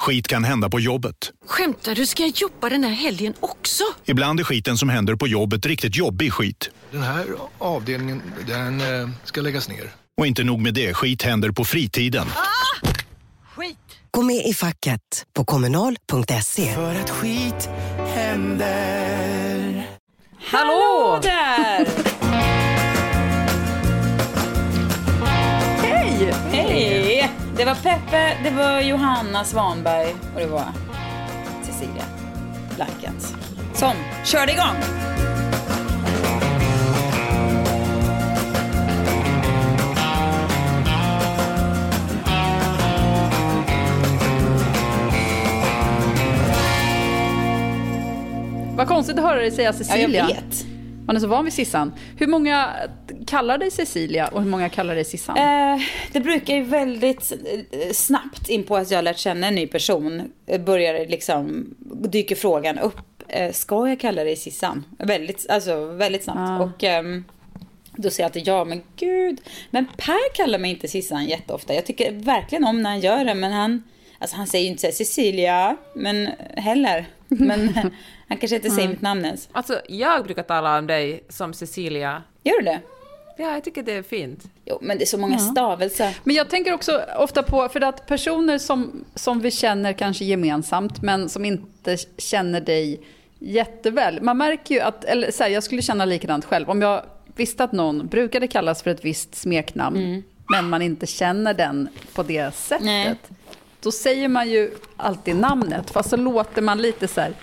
Skit kan hända på jobbet. Skämtar du? Ska jag jobba den här helgen också? Ibland är skiten som händer på jobbet riktigt jobbig skit. Den här avdelningen, den eh, ska läggas ner. Och inte nog med det, skit händer på fritiden. Skit! Gå med i facket på kommunal.se. För att skit händer. Hallå där! Det var Peppe, det var Johanna Svanberg och det var Cecilia Blankens som körde igång. Vad konstigt att höra dig säga Ja, Cecilia. jag vet. Man är så van vid Sissan. Hur många kallar dig Cecilia och hur många kallar dig Sissan? Eh, det brukar ju väldigt eh, snabbt in på att jag har lärt känna en ny person eh, börjar liksom, dyker frågan upp. Eh, ska jag kalla dig Sissan? Väldigt, alltså väldigt snabbt. Ah. Och ehm, då säger jag alltid ja, men gud. Men Per kallar mig inte Sissan jätteofta. Jag tycker verkligen om när han gör det, men han, alltså han säger ju inte så här, Cecilia, men heller. Men han kanske inte säger mitt namn ens. Alltså, jag brukar tala om dig som Cecilia. Gör du det? Ja, jag tycker det är fint. Jo, men det är så många stavelser. Men jag tänker också ofta på, för att personer som, som vi känner kanske gemensamt, men som inte känner dig jätteväl. Man märker ju att, eller så här, jag skulle känna likadant själv. Om jag visste att någon brukade kallas för ett visst smeknamn, men man inte känner den på det sättet. Nej. Då säger man ju alltid namnet, fast så låter man lite så här,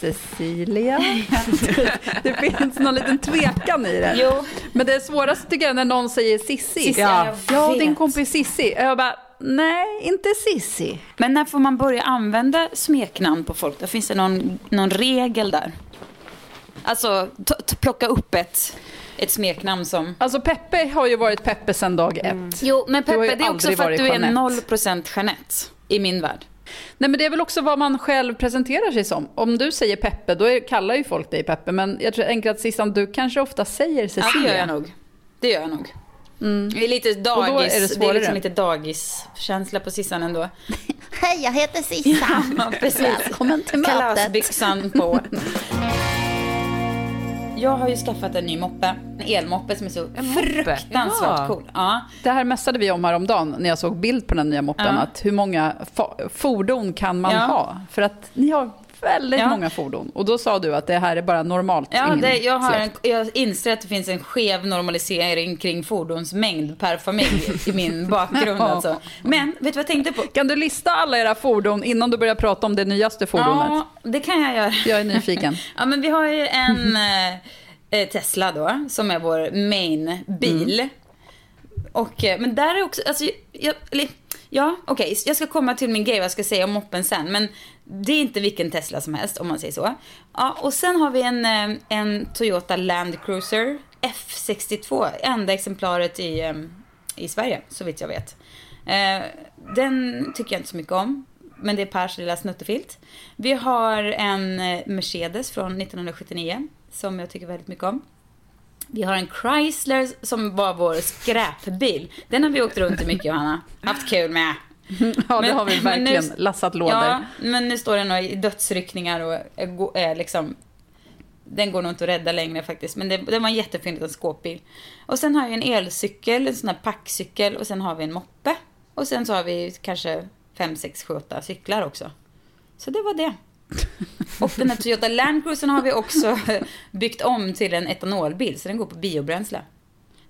Cecilia. det finns någon liten tvekan i det. Jo. Men det svåraste tycker jag är när någon säger Sissi. Sissi, ja, jag ja din kompis Sissi. Jag bara, nej, inte Sissi. Men när får man börja använda smeknamn på folk? Då finns det någon, någon regel där? Alltså, t- t- plocka upp ett, ett smeknamn som... Alltså Peppe har ju varit Peppe sedan dag ett. Jo, men Peppe, det är också för att du är Jeanette. 0% Jeanette i min värld. Nej men det är väl också vad man själv presenterar sig som. Om du säger Peppe, då är, kallar ju folk dig Peppe. Men jag tror enkelt att Sissan, du kanske ofta säger Ja, Cecilia. det gör jag nog. Det gör jag nog. Det är lite då är dagis, det det är, liksom lite dagiskänsla på Sissan ändå. Hej, jag heter Sissan. Ja, precis. Välkommen till mötet. Kalasbyxan på. Jag har ju skaffat en ny moppe. En elmoppe som är så fruktansvärt Ja. cool. Ja. Det här mässade vi om häromdagen när jag såg bild på den nya moppen. Ja. Att hur många fordon kan man Ja. ha? För att ni har väldigt Ja. många fordon. Och då sa du att det här är bara normalt Ja, det, jag, har en, jag inser att det finns en skev normalisering kring fordonsmängd per familj i min bakgrund. Ja. Alltså. Men, vet du vad jag tänkte på? Kan du lista alla era fordon innan du börjar prata om det nyaste fordonet? Ja, det kan jag göra. Jag är nyfiken. Ja, men vi har ju en eh, Tesla då, som är vår main bil. Och, eh, men där är också, alltså, jag, eller, ja, okej, jag ska komma till min grej, vad jag ska säga om moppen sen. Men det är inte vilken Tesla som helst, om man säger så. Ja, och sen har vi en, eh, en Toyota Land Cruiser F62, enda exemplaret i, eh, i Sverige, så vitt jag vet. Den tycker jag inte så mycket om. Men det är Pers lilla snuttefilt. Vi har en Mercedes från 1979 som jag tycker väldigt mycket om. Vi har en Chrysler som var vår skräpbil. Den har vi åkt runt i mycket Johanna. Haft kul med. Ja, det har vi men nu- verkligen. Lassat lådor. Ja, men nu står den i dödsryckningar och är, är liksom... Den går nog inte att rädda längre faktiskt. Men det, det var en jättefin liten skåpbil. Och sen har vi en elcykel, en sån här packcykel och sen har vi en moppe. Och sen så har vi kanske fem, sex, sju, åtta cyklar också. Så det var det. Och den här Toyota Land Cruisern har vi också byggt om till en etanolbil, så den går på biobränsle.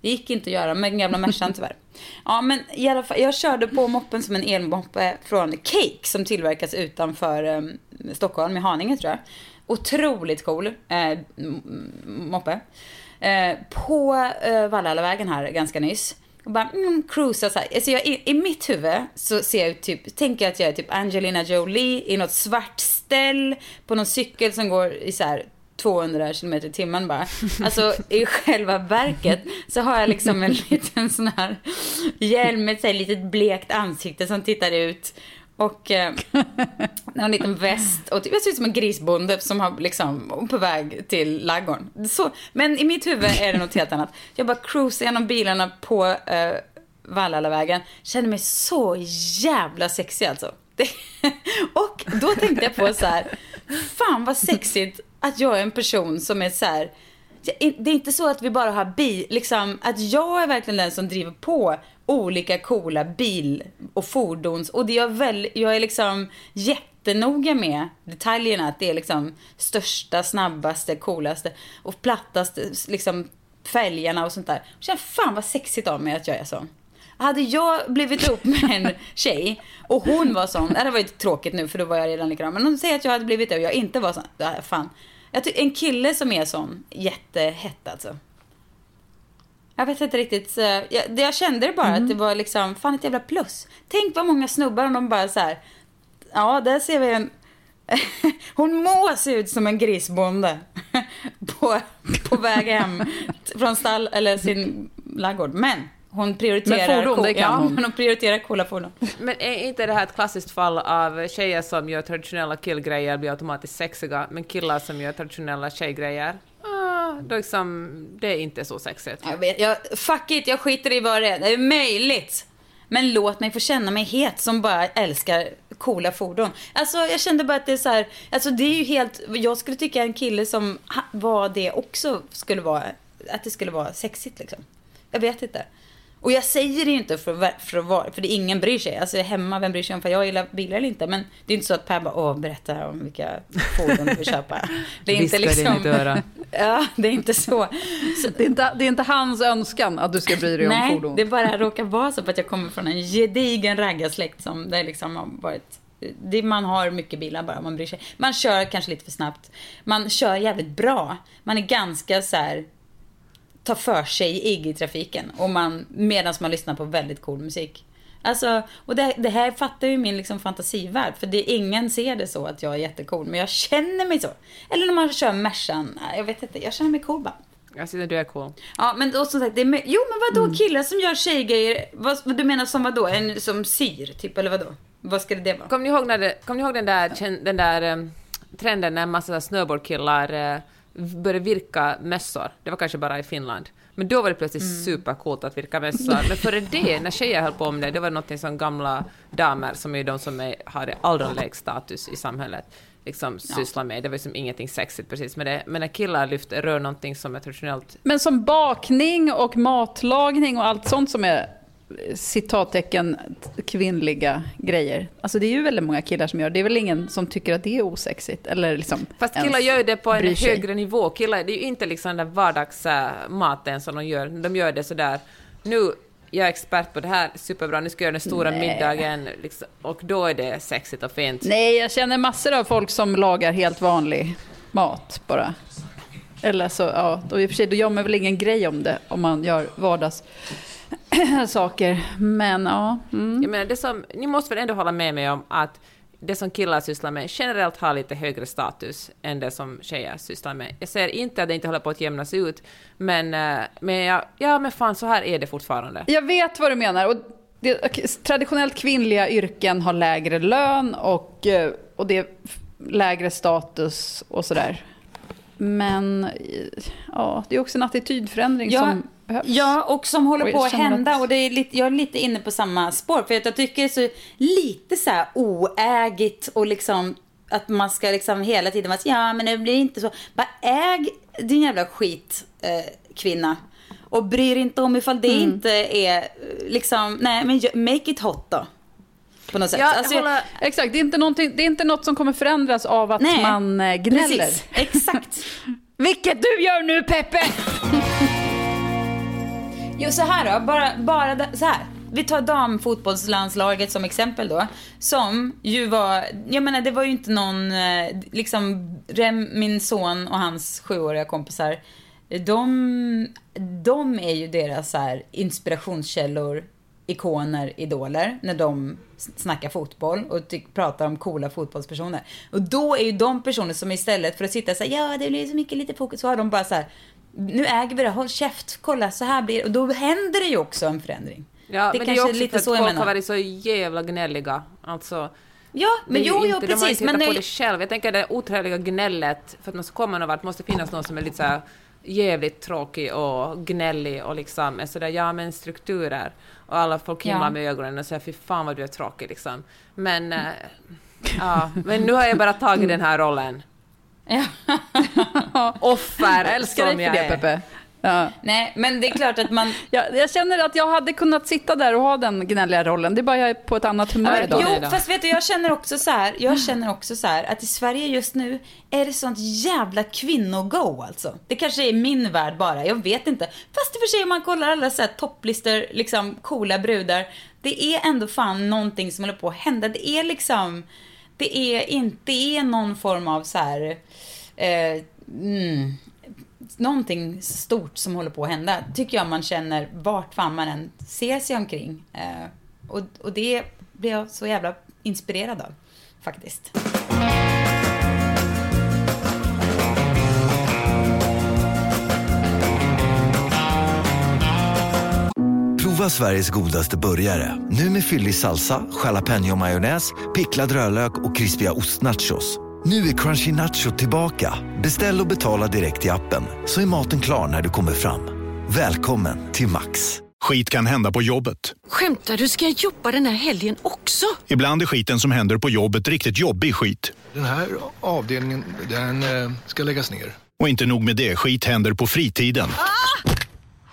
Det gick inte att göra med den gamla Mercan tyvärr. Ja, men i alla fall, jag körde på moppen som en elmoppe från Cake som tillverkas utanför eh, Stockholm, i Haninge tror jag. Otroligt cool eh, moppe. Eh, på eh, Valhallavägen här ganska nyss och bara mm, cruisa så här. Alltså jag, i, I mitt huvud så ser jag typ, tänker jag att jag är typ Angelina Jolie i något svart ställ på någon cykel som går i så här 200 km i timmen bara. Alltså i själva verket så har jag liksom en liten sån här hjälm med ett litet blekt ansikte som tittar ut. Och eh, en liten väst och typ, jag ser ut som en grisbonde som har liksom på väg till laggården. Så, men i mitt huvud är det något helt annat. Jag bara cruisar genom bilarna på eh, Vallalavägen. Känner mig så jävla sexig alltså. Det, och då tänkte jag på så här, fan vad sexigt att jag är en person som är så här, det är inte så att vi bara har bil, liksom att jag är verkligen den som driver på olika coola bil och fordons och det är väl, jag är liksom jättenoga med detaljerna, att det är liksom största, snabbaste, coolaste och plattaste, liksom fälgarna och sånt där. Jag känner fan vad sexigt av mig att jag är så. Hade jag blivit ihop med en tjej och hon var sån, det var ju tråkigt nu för då var jag redan likadan, men om säger att jag hade blivit det och jag inte var sån, fan. Jag tycker en kille som är sån, jättehett alltså. Jag vet inte riktigt, jag, jag kände det bara mm. att det var liksom, fan ett jävla plus. Tänk vad många snubbar om de bara så här, ja där ser vi en, hon må se ut som en grisbonde på, på väg hem från stall eller sin laggård. Men hon prioriterar, men fordon, det kan ja, hon. men hon prioriterar coola fordon. Men är inte det här ett klassiskt fall av tjejer som gör traditionella killgrejer blir automatiskt sexiga, men killar som gör traditionella tjejgrejer då liksom, det är inte så sexigt. Jag vet, jag, fuck it, jag skiter i vad det är. Det är möjligt. Men låt mig få känna mig het som bara älskar coola fordon. Alltså jag kände bara att det är så här, alltså det är ju helt, jag skulle tycka en kille som var det också skulle vara, att det skulle vara sexigt liksom. Jag vet inte. Och jag säger det ju inte för att, för att vara, för det ingen bryr sig. Alltså hemma, vem bryr sig om för jag gillar bilar eller inte? Men det är inte så att Per bara, åh, berätta om vilka fordon du vill köpa. Det är inte liksom... Det ja, det är inte så. så... Det, är inte, det är inte hans önskan att du ska bry dig Nej, om fordon. Nej, det bara råkar vara så att jag kommer från en gedigen raggarsläkt som det liksom har varit det, man har mycket bilar bara, man bryr sig. Man kör kanske lite för snabbt. Man kör jävligt bra. Man är ganska så här ta för sig i trafiken och man, medan man lyssnar på väldigt cool musik. Alltså, och det, det här fattar ju min liksom fantasivärld, för det, ingen ser det så att jag är jättecool, men jag känner mig så. Eller när man kör Mercan, jag vet inte, jag känner mig cool bara. Jag tycker du är cool. Ja, men då som sagt, det är, jo men vadå mm. killar som gör tjejgrejer, vad, du menar som vadå, en som syr, typ, eller vadå? Vad skulle det vara? Kommer ni ihåg, när det, kom ni ihåg den där, den där um, trenden när en massa snowboardkillar uh, började virka mössor? Det var kanske bara i Finland. Men då var det plötsligt mm. supercoolt att virka mössor. Men före det, när tjejer höll på med det, det var något som gamla damer, som är de som är, har allra lägst status i samhället, liksom ja. sysslar med. Det var liksom ingenting sexigt precis med det. Men när killar lyfter, rör någonting som är traditionellt... Men som bakning och matlagning och allt sånt som är citattecken kvinnliga grejer. Alltså det är ju väldigt många killar som gör det. Det är väl ingen som tycker att det är osexigt? Eller liksom Fast killar gör det på en högre nivå. Killar, det är ju inte liksom den vardagsmaten som de gör. De gör det sådär, nu jag är expert på det här, superbra, nu ska jag göra den stora Nej. middagen, liksom, och då är det sexigt och fint. Nej, jag känner massor av folk som lagar helt vanlig mat bara. Eller så, ja, då, i och för sig, då gör man väl ingen grej om det, om man gör vardags saker. Men ja. Mm. Jag menar, det som, ni måste väl ändå hålla med mig om att det som killar sysslar med generellt har lite högre status än det som tjejer sysslar med. Jag säger inte att det inte håller på att jämnas ut, men, eh, men ja, ja, men fan, så här är det fortfarande. Jag vet vad du menar. Och det, traditionellt kvinnliga yrken har lägre lön och, eh, och det är lägre status och sådär. Men ja, det är också en attitydförändring ja, som behövs. Ja, och som håller på att hända. Att... Och det är lite, jag är lite inne på samma spår. För jag tycker det är så lite så här oägigt och liksom att man ska liksom hela tiden vara ja men det blir inte så. Bara äg din jävla skit eh, kvinna. Och bryr inte om ifall det mm. inte är liksom, nej men make it hot då. På något sätt. Ja, alltså, håller... Exakt, det är, inte det är inte något som kommer förändras av att nej, man eh, gnäller. Precis, exakt. Vilket du gör nu Peppe! Jo, så här då. Bara, bara så här. Vi tar damfotbollslandslaget som exempel då. Som ju var, jag menar det var ju inte någon, eh, liksom Rem, min son och hans sjuåriga kompisar de, de är ju deras så här inspirationskällor, ikoner, idoler, när de snackar fotboll och pratar om coola fotbollspersoner. Och då är ju de personer som istället för att sitta och säga ja det blir så mycket lite fokus, så har de bara så här, nu äger vi det, håll käft, kolla så här blir det. Och då händer det ju också en förändring. Ja, det men kanske det är också lite för att så jag folk menar. har varit så jävla gnälliga. Alltså, Ja, men jo, jo, precis. inte Men på det själv. Jag tänker det otrevliga gnället, för att man ska komma någon vart måste finnas någon som är lite så här jävligt tråkig och gnällig och liksom är sådär, ja men strukturer. Och alla folk himlar Ja. med ögonen och säger fy fan vad du är tråkig liksom. Men, äh, ja, men nu har jag bara tagit den här rollen. Offer Jag älskar som dig jag för det. Peppe. Ja. nej, men det är klart att man... Jag, jag känner att jag hade kunnat sitta där och ha den gnälliga rollen. Det är bara jag är på ett annat humör idag. Jo, idag. fast vet du, jag känner också så här, jag känner också så här att i Sverige just nu är det sånt jävla kvinnogo alltså. Det kanske är min värld bara, jag vet inte. Fast i och för sig om man kollar alla så här topplistor, liksom coola brudar, det är ändå fan någonting som håller på att hända. Det är liksom, det är inte, det är någon form av så här, eh, mm, någonting stort som håller på att hända, tycker jag man känner vart fan man än ser sig omkring. Eh, och, och det blir jag så jävla inspirerad av, faktiskt. Prova Sveriges godaste burgare. Nu med fyllig salsa, jalapeño-majonnäs, picklad rödlök och krispiga ostnachos. Nu är Crunchy Nacho tillbaka. Beställ och betala direkt i appen så är maten klar när du kommer fram. Välkommen till Max. Skit kan hända på jobbet. Skämtar du? Ska jag jobba den här helgen också? Ibland är skiten som händer på jobbet riktigt jobbig skit. Den här avdelningen, den eh, ska läggas ner. Och inte nog med det, skit händer på fritiden.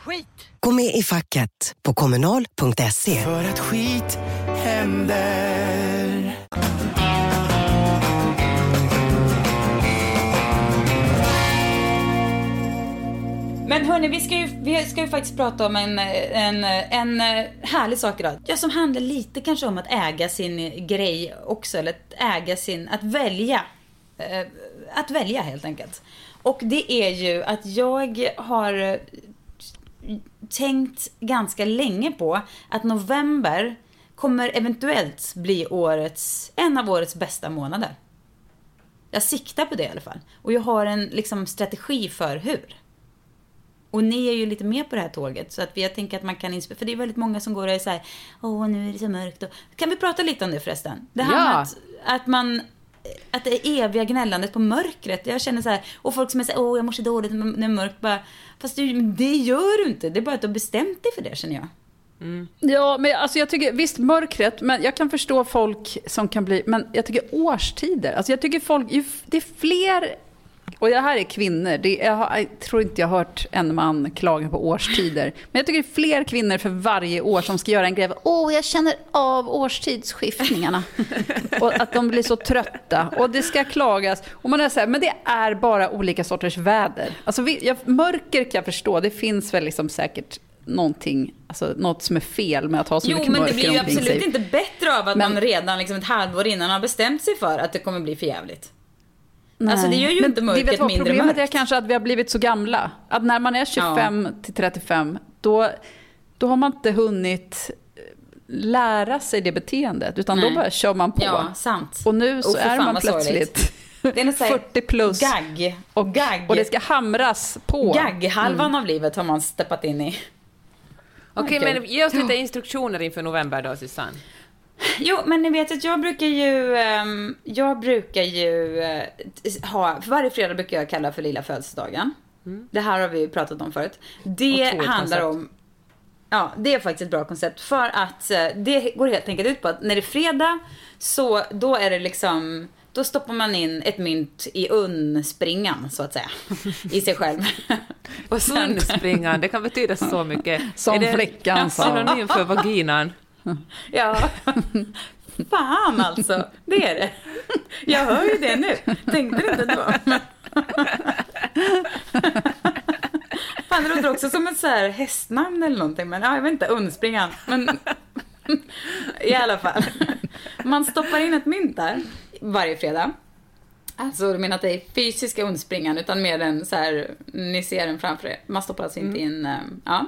Skit! Gå med i facket på kommunal.se. För att skit händer. Men hörni, vi ska ju, vi ska ju faktiskt prata om en, en, en eh, härlig sak idag. Ja, som handlar lite kanske om att äga sin grej också, eller att äga sin, att välja. Eh, att välja helt enkelt. Och det är ju att jag har eh, tänkt ganska länge på att november kommer eventuellt bli årets, en av årets bästa månader. Jag siktar på det i alla fall. Och jag har en liksom, strategi för hur. Och ni är ju lite med på det här tåget. Så att jag tänker att man kan inspirera. För det är väldigt många som går och är så här, åh nu är det så mörkt. Och... Kan vi prata lite om det förresten? Det här Ja. att, att man, att det är eviga gnällandet på mörkret. Jag känner så här, och folk som är så här, åh jag mår så dåligt när det är mörkt. Bara, Fast du, det gör du inte. Det är bara att du har bestämt dig för det känner jag. Ja, men alltså jag tycker, visst mörkret, men jag kan förstå folk som kan bli, men jag tycker årstider, alltså jag tycker folk, det är fler, och det här är kvinnor, det, jag, har, jag tror inte jag har hört en man klaga på årstider, men jag tycker det är fler kvinnor för varje år som ska göra en grej, åh jag känner av årstidsskiftningarna, och att de blir så trötta, och det ska klagas, och man är så här, men det är bara olika sorters väder. Alltså vi, jag, mörker kan jag förstå, det finns väl liksom säkert någonting, alltså något som är fel med att ha så Jo, mycket men det mörker blir ju absolut sig. inte bättre av att Men- man redan liksom ett halvår innan har bestämt sig för att det kommer bli för jävligt. Alltså det gör ju Men inte mörkret vet vad mindre Problemet mörkt. är kanske att vi har blivit så gamla. Att när man är 25 till 35, då, då har man inte hunnit lära sig det beteendet. Utan Nej. då bara kör man på. Ja, sant. Och nu så Oh, är man plötsligt Det är något så här 40 plus. Gagg. Och, Gagg. och det ska hamras på. Gagghalvan Mm. av livet har man steppat in i. Okej, Okej. men ge oss lite instruktioner inför november då, Susanne. Jo, men ni vet att jag brukar ju, ehm, jag brukar ju eh, ha, för varje fredag brukar jag kalla för lilla födelsedagen. Det här har vi ju pratat om förut. Det handlar koncept. om, ja det är faktiskt ett bra koncept för att eh, det går helt enkelt ut på att när det är fredag så då är det liksom då stoppar man in ett mynt i unnspringan, så att säga, i sig själv. Och sen, Hundspringan, det kan betyda så mycket. Som är det flickan sa. synonym för vaginan? Ja. Fan alltså, det är det. Jag hör ju det nu. Tänkte du inte då? Men- Fan, det låter också som ett så här hästnamn eller någonting. Men ja, jag vet inte, undspringan. Men i alla fall. Man stoppar in ett mynt där varje fredag. Alltså du menar att det är fysiska undspringan utan mer den så här, ni ser den framför er. Man stoppar alltså inte in, eh, ja.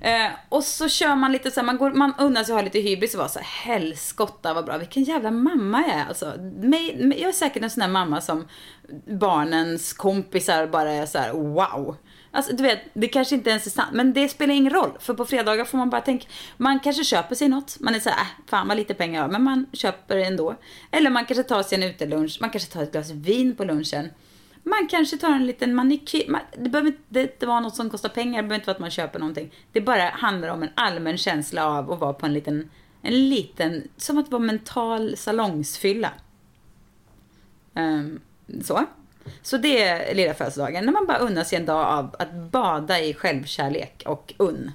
Eh, och så kör man lite så här, man, går, man unnar sig att ha lite hybris och vara så här, helskotta vad bra, vilken jävla mamma jag är alltså. Mig, mig- jag är säkert en sån där mamma som barnens kompisar bara är så här, wow. Alltså du vet, det kanske inte ens är sant, men det spelar ingen roll. För på fredagar får man bara tänka, man kanske köper sig något, man är så här, äh, fan vad lite pengar jag har, men man köper det ändå. Eller man kanske tar sig en utelunch, man kanske tar ett glas vin på lunchen. Man kanske tar en liten manikyr, man, det behöver inte det vara något som kostar pengar, det behöver inte vara att man köper någonting. Det bara handlar om en allmän känsla av att vara på en liten, en liten, som att vara mental salongsfylla. Um, så. Så det är lilla födelsedagen, när man bara unnar sig en dag av att bada i självkärlek och unn.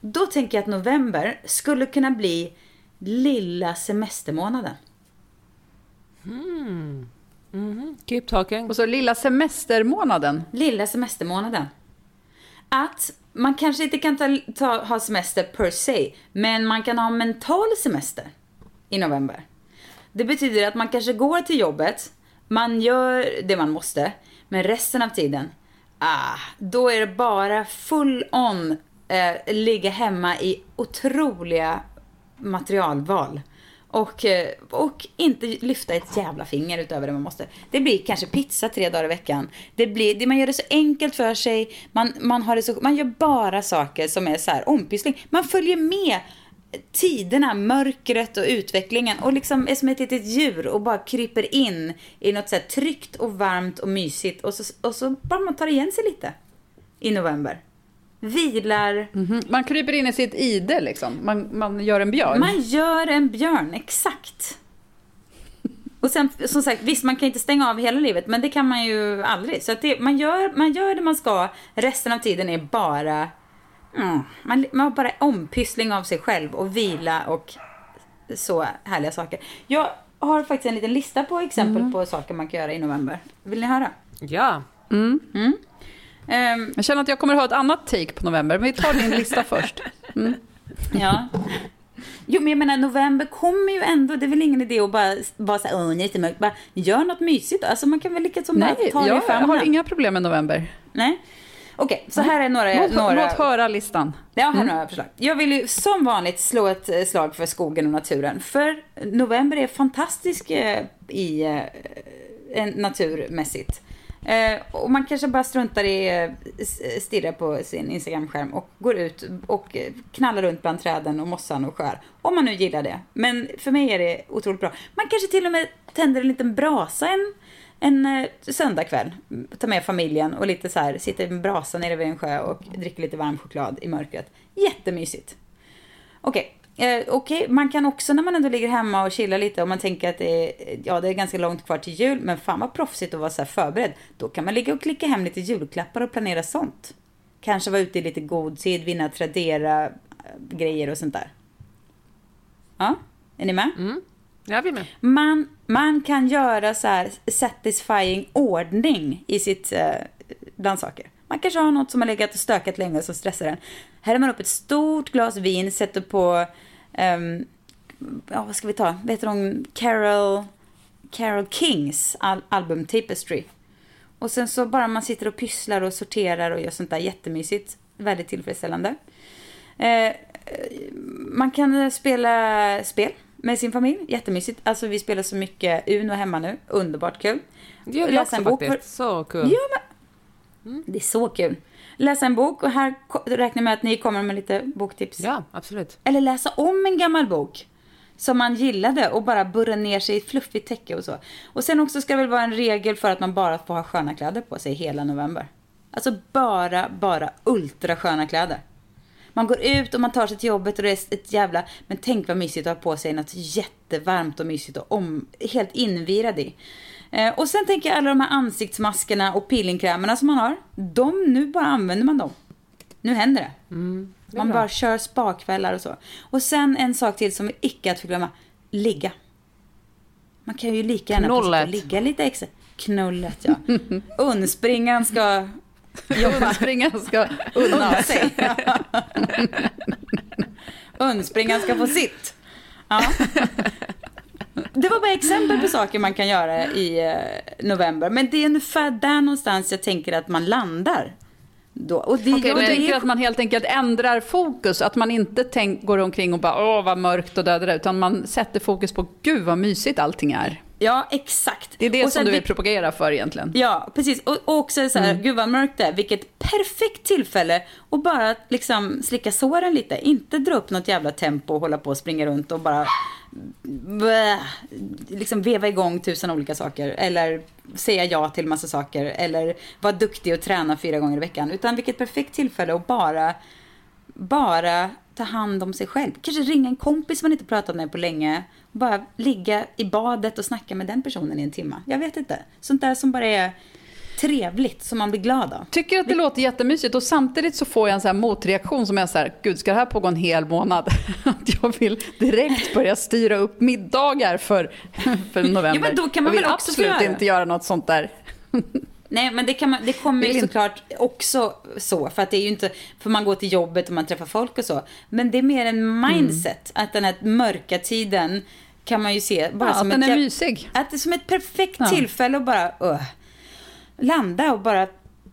Då tänker jag att november skulle kunna bli lilla semestermånaden. Hmm. Keep talking. Och så lilla semestermånaden. Lilla semestermånaden. Att man kanske inte kan ta, ta, ha semester per se, men man kan ha mental semester i november. Det betyder att man kanske går till jobbet, man gör det man måste, men resten av tiden, ah, då är det bara full on eh, ligga hemma i otroliga materialval. Och, eh, och inte lyfta ett jävla finger utöver det man måste. Det blir kanske pizza tre dagar i veckan. Det blir, det, man gör det så enkelt för sig. Man, man, har det så, man gör bara saker som är så här ompyssling. Man följer med tiderna, mörkret och utvecklingen och liksom är som ett litet djur och bara kryper in i något så här tryggt och varmt och mysigt och så, och så bara man tar igen sig lite i november. Vilar, Mhm. Man kryper in i sitt ide liksom. Man, man gör en björn. Man gör en björn, exakt. Och sen, som sagt, visst man kan inte stänga av hela livet, men det kan man ju aldrig. Så att det, man, gör, man gör det man ska, resten av tiden är bara... Mm, man, man har bara ompyssling av sig själv och vila och så härliga saker. Jag har faktiskt en liten lista på exempel på saker man kan göra i november. Vill ni höra? Ja. Ehm, Jag känner att jag kommer att ha ett annat take på november, men vi tar din lista först. Ja. Jo, men jag menar, november kommer ju ändå. Det är väl ingen idé att bara vara så här, åh, nej, det är mörkt. Bara gör något mysigt. Alltså, man kan väl lika som Nej, ta det i jag famnen. har inga problem med november. Nej. Okej, så här är några... Låt, några... låt höra listan. Ja, här är några förslag. Jag vill ju som vanligt slå ett eh, slag för skogen och naturen. För november är fantastisk eh, i eh, en- naturmässigt. Eh, och man kanske bara struntar i eh, stirra på sin Instagram-skärm och går ut och knallar runt bland träden och mossan och skär. Om man nu gillar det. Men för mig är det otroligt bra. Man kanske till och med tänder en liten brasa en, en eh, söndagkväll. Tar med familjen och lite så här, sitter i en brasa nere vid en sjö och dricker lite varm choklad i mörkret. Jättemysigt. Okej. Eh, Okej, man kan också när man ändå ligger hemma och chillar lite och man tänker att det är, ja, det är ganska långt kvar till jul, men fan vad proffsigt att vara så här förberedd. Då kan man ligga och klicka hem lite julklappar och planera sånt. Kanske vara ute i lite god tid, vinna Tradera eh, grejer och sånt där. Ja, är ni med? Jag vill med. Man, man kan göra så här satisfying ordning i sitt eh, bland saker. Man kanske har något som har legat och stökat länge som stressar en. Häller man upp ett stort glas vin, sätter på, ehm, ja vad ska vi ta, heter hon, Carol, Carol Kings al- album Tapestry. Och sen så bara man sitter och pysslar och sorterar och gör sånt där jättemysigt. Väldigt tillfredsställande. Eh, man kan eh, spela spel med sin familj. Jättemysigt. Alltså vi spelar så mycket Uno hemma nu. Underbart kul. Det gör vi också faktiskt. Så kul. Ja, men... Det är så kul. Läsa en bok och här räknar jag med att ni kommer med lite boktips. Ja, absolut. Eller läsa om en gammal bok som man gillade och bara burra ner sig i ett fluffigt täcke och så. Och sen också ska det väl vara en regel för att man bara får ha sköna kläder på sig hela november. Alltså bara, bara ultra sköna kläder. Man går ut och man tar sig till jobbet och det är ett jävla... Men tänk vad mysigt att ha på sig något jättevarmt och mysigt och om, helt invirad i. Eh, och sen tänker jag alla de här ansiktsmaskerna och peelingkrämerna som man har. De, nu bara använder man dem. Nu händer det. man bara kör spakvällar och så. Och sen en sak till som är icke att förglömma. Ligga. Man kan ju lika gärna passa Knullet. ligga lite extra. Knullet ja. Undspringan ska jobba. Springa ska unna sig. Undspringan ska få sitt. Ja. Det var bara exempel på saker man kan göra i eh, november. Men det är ungefär där någonstans jag tänker att man landar. Då. Och det, Okej, och det är att man helt enkelt ändrar fokus, att man inte tänk, går omkring och bara åh vad mörkt och dödar utan man sätter fokus på gud vad mysigt allting är. Ja, exakt. Det är det Och som du vill det- propagera för egentligen. Ja, precis. Och, och också så här, gud vad mörkt det är. Vilket perfekt tillfälle att bara liksom slicka såren lite. Inte dra upp något jävla tempo och hålla på och springa runt och bara bleh, liksom veva igång tusen olika saker. Eller säga ja till massa saker. Eller vara duktig och träna fyra gånger i veckan. Utan vilket perfekt tillfälle att bara, bara ta hand om sig själv. Kanske ringa en kompis man inte pratat med på länge. Bara ligga i badet och snacka med den personen i en timme. Jag vet inte. Sånt där som bara är trevligt, som man blir glad av. Tycker att det låter jättemysigt och samtidigt så får jag en så motreaktion som är så här, gud ska det här pågå en hel månad? Att jag vill direkt börja styra upp middagar för, för november. Ja, men då kan man jag vill väl också få absolut göra. inte göra något sånt där. Nej, men det, kan man, det kommer ju såklart också så. För att det är ju inte, för man går till jobbet och man träffar folk och så. Men det är mer en mindset. Att den här mörka tiden kan man ju se bara Ja, som att den ett är mysig. Att det är som ett perfekt Ja. tillfälle att bara uh, landa och bara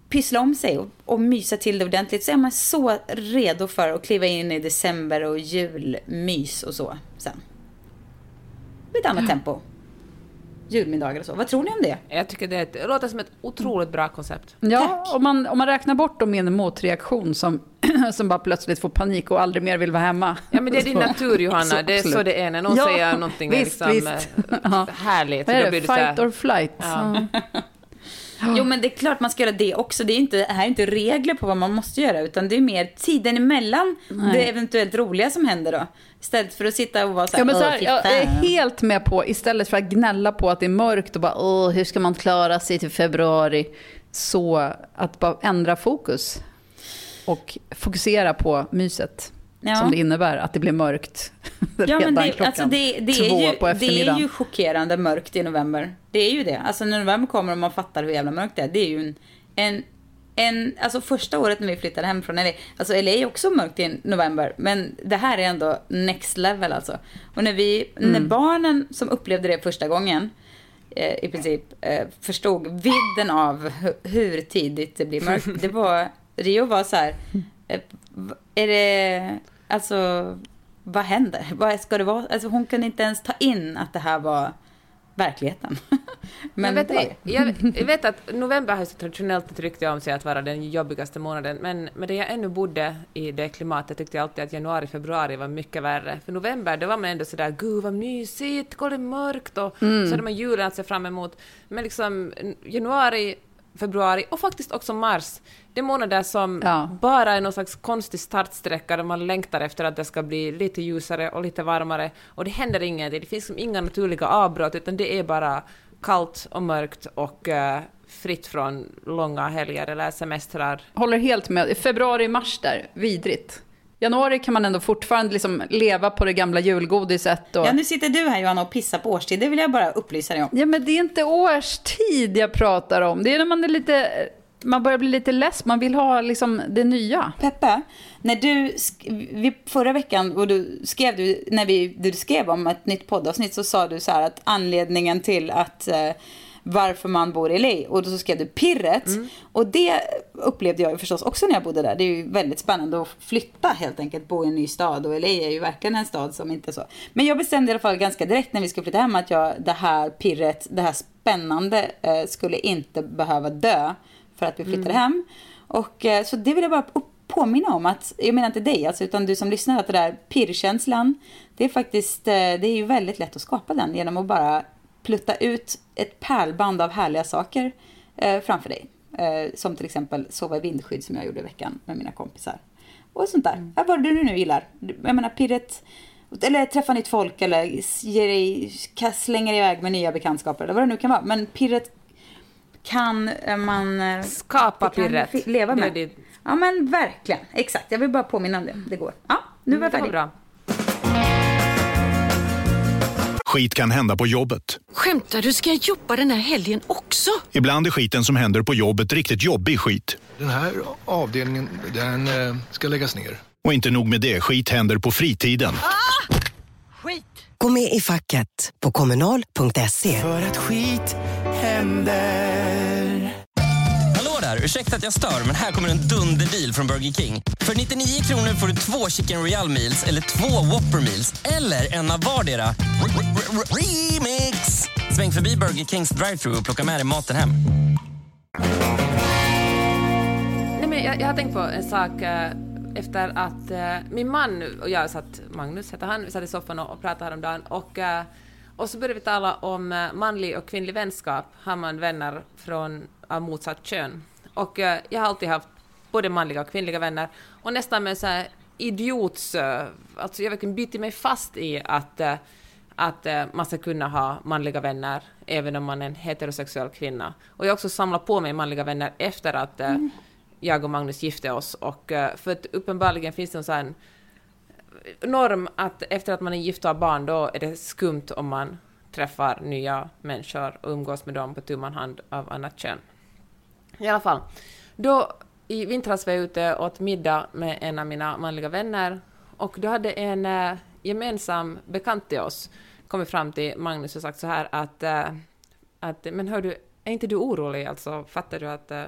pyssla om sig och, och mysa till det ordentligt. Så är man så redo för att kliva in i december och julmys och så sen. Med ett annat tempo. Julmiddagar och så. Vad tror ni om det? Jag tycker det, låter som ett otroligt bra koncept. Ja, om man, om man räknar bort då min motreaktion som, som bara plötsligt får panik och aldrig mer vill vara hemma. Ja men det är din natur Johanna, så det är så det är när någon Ja, säger någonting är visst, liksom visst. eh, Ja. härligt. Vad är då det? blir du så Fight här- or flight? Ja. Jo, men det är klart man ska göra det också. Det är inte, det här är inte regler på vad man måste göra, utan det är mer tiden emellan Nej. det eventuellt roliga som händer då. Istället för att sitta och vara så här, Ja, men så "Åh, här, jag är fan." helt med på, istället för att gnälla på att det är mörkt och bara Åh, hur ska man klara sig till februari? Så att bara ändra fokus och fokusera på myset Ja. som det innebär att det blir mörkt Ja, redan det, klockan alltså det, det, två är ju, på det är eftermiddagen. ju chockerande mörkt i november. Det är ju det. Alltså när november kommer och man fattar hur jävla mörkt det är. Det är ju en, en, en alltså första året när vi flyttade hem från LA. Alltså LA är också mörkt i november. Men det här är ändå next level alltså. Och när vi, Mm. när barnen som upplevde det första gången. Eh, I princip eh, förstod vidden av hu- hur tidigt det blir mörkt. Det var, Rio var så här. Eh, är det, alltså vad händer? Vad ska det vara? Alltså hon kunde inte ens ta in att det här var verkligheten. Men jag, vet, det jag, vet att november har så traditionellt ett rykte om sig att vara den jobbigaste månaden, men med det jag ännu bodde i det klimatet tyckte jag alltid att januari, februari var mycket värre. För november, då var man ändå sådär ”gud vad mysigt, kolla det mörkt” och Mm. så hade man julen att se fram emot. Men liksom januari, februari och faktiskt också mars, det är månader som Ja. bara är någon slags konstig startsträcka där man längtar efter att det ska bli lite ljusare och lite varmare och det händer ingenting. Det finns liksom inga naturliga avbrott utan det är bara kallt och mörkt och eh, fritt från långa helger eller semestrar. Håller helt med. Februari, mars där, vidrigt. Januari kan man ändå fortfarande liksom leva på det gamla julgodiset. Och... Ja, nu sitter du här Johanna och pissar på årstid. Det vill jag bara upplysa dig om. Ja, men det är inte årstid jag pratar om. Det är när man är lite... Man börjar bli lite less, man vill ha liksom det nya. Peppe, när du, vi, förra veckan, och du skrev du, när vi, du skrev om ett nytt poddavsnitt så sa du så här att anledningen till att eh, varför man bor i LA, och då så skrev du pirret. Och det upplevde jag ju förstås också när jag bodde där. Det är ju väldigt spännande att flytta helt enkelt, bo i en ny stad. Och LA är ju verkligen en stad som inte är så. Men jag bestämde i alla fall ganska direkt när vi skulle flytta hem att jag, det här pirret, det här spännande eh, skulle inte behöva dö för att vi flyttade hem. Och eh, så det vill jag bara upp- påminna om att, jag menar inte dig alltså, utan du som lyssnar, att det där pirrkänslan, det är faktiskt, eh, det är ju väldigt lätt att skapa den genom att bara plutta ut ett pärlband av härliga saker eh, framför dig. Eh, som till exempel sova i vindskydd som jag gjorde i veckan med mina kompisar. Och sånt där. Ja, vad du nu gillar. Jag menar pirret, eller träffa nytt folk eller ge dig, slänga dig iväg med nya bekantskaper eller vad det nu kan vara. Men pirret kan man eh, Skapa det pirret. leva Det med. ditt- Ja men verkligen, exakt. Jag vill bara påminna om det. Det går. Ja, nu var jag det var färdig. bra. Skit kan hända på jobbet. Skämtar du? Ska jag jobba den här helgen också? Ibland är skiten som händer på jobbet riktigt jobbig skit. Den här avdelningen, den eh, ska läggas ner. Och inte nog med det, skit händer på fritiden. Skit! Gå med i facket på kommunal.se. För att skit händer. Där! Ursäkta att jag stör, men här kommer en dunderdeal från Burger King. För 99 kronor får du två Chicken Royal Meals eller två Whopper Meals eller en av vardera. Remix! Sväng förbi Burger Kings drive-thru och plocka med dig maten hem. Nej, men jag, jag har tänkt på en sak eh, efter att eh, min man och jag satt, Magnus heter han, vi satt i soffan och, och pratade häromdagen och, eh, och så började vi tala om eh, manlig och kvinnlig vänskap. Har man vänner från av motsatt kön? Och eh, jag har alltid haft både manliga och kvinnliga vänner och nästan med så här idiots... eh, Alltså jag verkligen bitit mig fast i att eh, att man ska kunna ha manliga vänner även om man är en heterosexuell kvinna. Och jag har också samlat på mig manliga vänner efter att eh, jag och Magnus gifte oss. Och, för att uppenbarligen finns det en sån norm att efter att man är gift och har barn då är det skumt om man träffar nya människor och umgås med dem på tu hand av annat kön. I alla fall, då i vintras var jag ute och åt middag med en av mina manliga vänner och då hade en eh, gemensam bekant till oss kommit fram till Magnus och sagt så här att, eh, att men hör du, är inte du orolig alltså? Fattar du att eh,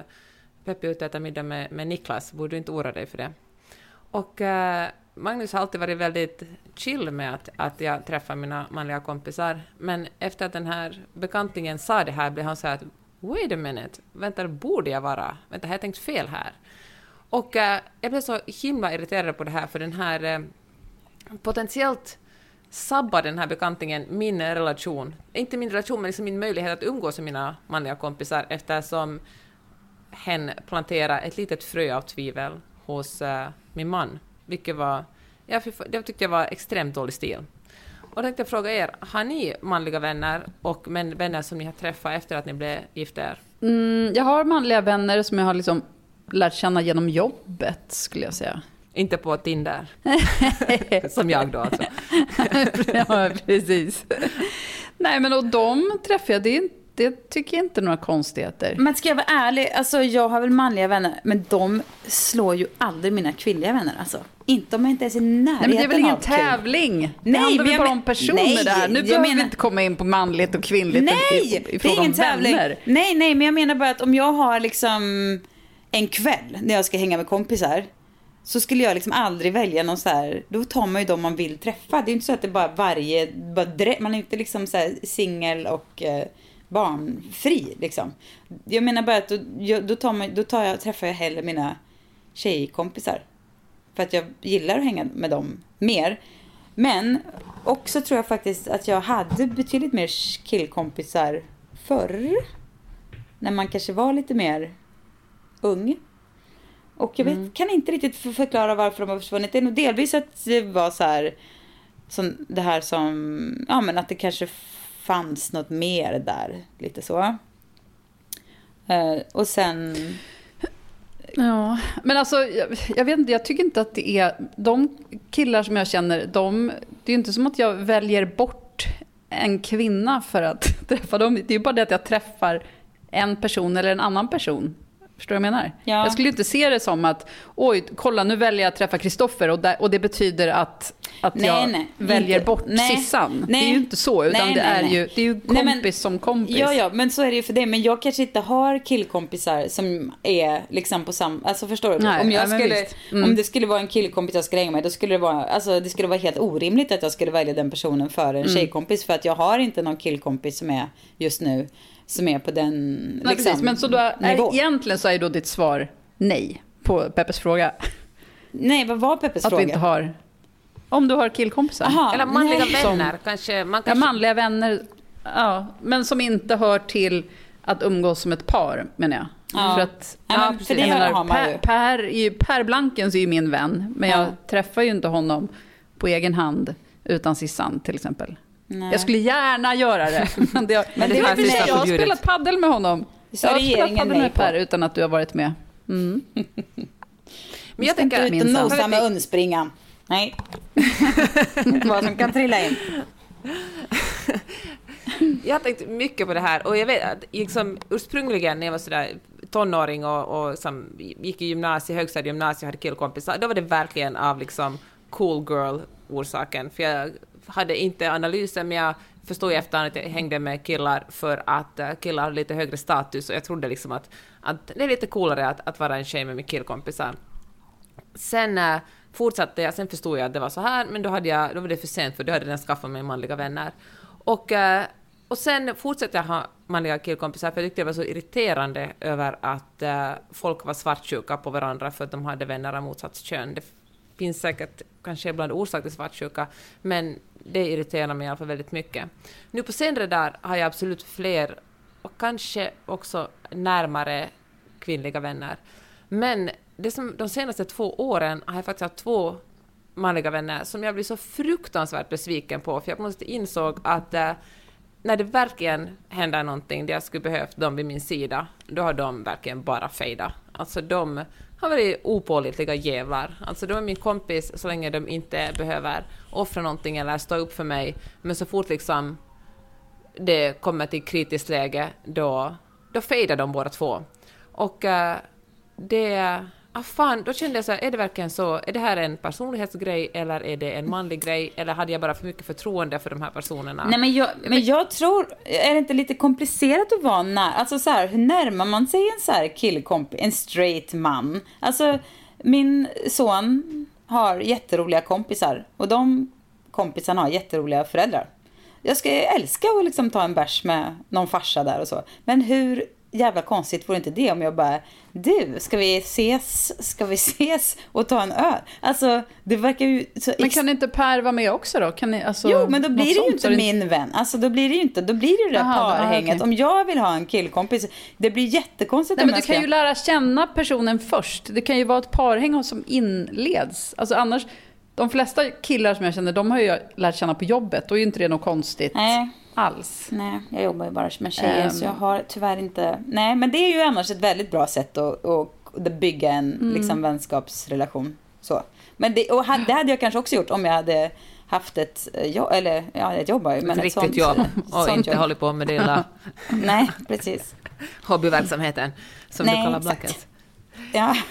Peppi är ute och äter middag med, med Niklas? Borde du inte oroa dig för det? Och eh, Magnus har alltid varit väldigt chill med att, att jag träffar mina manliga kompisar, men efter att den här bekantingen sa det här blev han så här att wait a minute, vänta, borde jag vara? Vänta, har jag tänkt fel här? Och eh, jag blev så himla irriterad på det här, för den här eh, potentiellt sabbar den här bekantingen min relation. Inte min relation, men liksom min möjlighet att umgås med mina manliga kompisar eftersom hen planterar ett litet frö av tvivel hos eh, min man, vilket var... Ja, fy det tyckte jag var extremt dålig stil. Och tänkte jag fråga er, har ni manliga vänner och vänner som ni har träffat efter att ni blev gifta er? Mm, jag har manliga vänner som jag har liksom lärt känna genom jobbet, skulle jag säga. Inte på Tinder? som jag då alltså. ja, precis. Nej, men och de träffar jag, det, är, inte- det tycker jag inte är några konstigheter. Men ska jag vara ärlig, alltså jag har väl manliga vänner, men de slår ju aldrig mina kvinnliga vänner alltså. Inte om jag inte ens är i närheten Nej, men det är väl ingen tävling? Det Nej, handlar men väl bara om personer nej, där. Nu behöver vi menar- inte komma in på manligt och kvinnligt Nej, i, i, i det är fråga om tävling. vänner. Nej, nej, men jag menar bara att om jag har liksom en kväll när jag ska hänga med kompisar så skulle jag liksom aldrig välja någon så här, då tar man ju dem man vill träffa. Det är ju inte så att det bara varje, bara man är inte liksom så singel och eh, barnfri liksom. Jag menar bara att då, jag, då, tar man, då tar jag, träffar jag hellre mina tjejkompisar. För att jag gillar att hänga med dem mer. Men också tror jag faktiskt att jag hade betydligt mer killkompisar förr. När man kanske var lite mer ung. Och jag vet, kan inte riktigt för- förklara varför de har försvunnit. Det är nog delvis att det var så här, som det här som, ja men att det kanske fanns något mer där. Lite så. Eh, och sen, Ja, men alltså jag, jag vet inte, jag tycker inte att det är, de killar som jag känner, de, det är ju inte som att jag väljer bort en kvinna för att träffa dem. Det är ju bara det att jag träffar en person eller en annan person. Förstår du vad jag menar? Ja. Jag skulle inte se det som att, oj, kolla nu väljer jag att träffa Kristoffer och, och det betyder att, att Nej, jag nej, väljer inte. bort Nej, Sissan. nej. Det är ju inte så, utan det, är. Ju, det är ju kompis men- som kompis. Ja, ja, men så är det ju för det. Men jag kanske inte har killkompisar som är liksom på samma... Alltså förstår du? Om, jag skulle. Mm. om det skulle vara en killkompis jag skulle hänga med, då skulle det vara, alltså, det skulle vara helt orimligt att jag skulle välja den personen före en Mm. tjejkompis. För att jag har inte någon killkompis som är just nu, som är på den Nej, liksom, precis. Men så då är, nivå. egentligen så är då ditt svar nej på Peppes fråga. Nej, vad var Peppes Att fråga? vi inte har... Om du har killkompisar. Aha, Eller manliga nej. vänner, Som- kanske. Man Ja, kanske manliga vänner. Ja, men som inte hör till att umgås som ett par, menar jag. Ja. För att, Ja, det Jag menar, har man per, ju. per, är ju, per Blankens är ju min vän, men jag Ja. träffar ju inte honom på egen hand utan Sissan till exempel. Nej. Jag skulle gärna göra det. Men det, men det det är är faktiskt jag har spelat paddel med honom. Så jag har spelat paddel med. Per utan att du har varit med. Mm. Men jag inte tänker... ut och minsann. nosa med undspringan. Nej. Vad som kan trilla in. Jag har tänkt mycket på det här och jag vet att liksom, ursprungligen när jag var sådär tonåring och, och som gick i gymnasiet, högstadiegymnasiet och hade killkompisar, då var det verkligen av liksom cool girl orsaken. För jag hade inte analysen, men jag förstod i efterhand att jag hängde med killar för att eh, killar har lite högre status och jag trodde liksom att, att det är lite coolare att, att vara en tjej med mina killkompisar. Sen äh, fortsatte jag, sen förstod jag att det var så här, men då, hade jag, då var det för sent för då hade jag redan skaffat mig manliga vänner. Och, äh, och sen fortsatte jag ha manliga killkompisar för jag tyckte det var så irriterande över att äh, folk var svartsjuka på varandra för att de hade vänner av motsatt kön. Det finns säkert kanske ibland orsak till svartsjuka, men det irriterar mig i alla fall väldigt mycket. Nu på senare där har jag absolut fler och kanske också närmare kvinnliga vänner. Men det som, de senaste två åren har jag faktiskt haft två manliga vänner som jag blev så fruktansvärt besviken på, för jag på något sätt insåg att eh, när det verkligen händer någonting där jag skulle behövt dem vid min sida, då har de verkligen bara fejdat. Alltså de har varit opålitliga jävlar. Alltså de är min kompis så länge de inte behöver offra någonting eller stå upp för mig, men så fort liksom det kommer till kritiskt läge, då, då fejdar de båda två. Och uh, det ah fan, då kände jag så här, är det verkligen så, är det här en personlighetsgrej eller är det en manlig grej eller hade jag bara för mycket förtroende för de här personerna? Nej men jag, men jag tror, är det inte lite komplicerat att vara nära, alltså så här, hur närmar man sig en så här killkompis, en straight man? Alltså, min son har jätteroliga kompisar och de kompisarna har jätteroliga föräldrar. Jag ska älska att liksom ta en bärs med någon farsa där och så. Men hur jävla konstigt vore inte det om jag bara, du, ska vi ses, ska vi ses och ta en öl? Alltså, det verkar ju så... Men kan inte Per vara med också då? Kan ni, alltså, jo, men då blir det ju inte min vän. Alltså, då blir det ju inte, då blir det ju det där parhänget. okej. Om jag vill ha en killkompis, det blir jättekonstigt Nej, men jag du kan ska... ju lära känna personen först. Det kan ju vara ett parhäng som inleds. Alltså annars, de flesta killar som jag känner, de har ju lärt känna på jobbet. Då är ju inte det något konstigt Nej. Alls. Nej, jag jobbar ju bara med tjejer Ehm. så jag har tyvärr inte... Nej, men det är ju annars ett väldigt bra sätt att, att bygga en Mm. liksom, vänskapsrelation. Så. Men det, och det hade jag kanske också gjort om jag hade haft ett eh, jobb, eller ja, ett jobb jag men ett ett riktigt sånt, jobb och inte jobb. håller på med det lilla Nej, precis. hobbyverksamheten som Nej, du kallar. Blackens. Ja.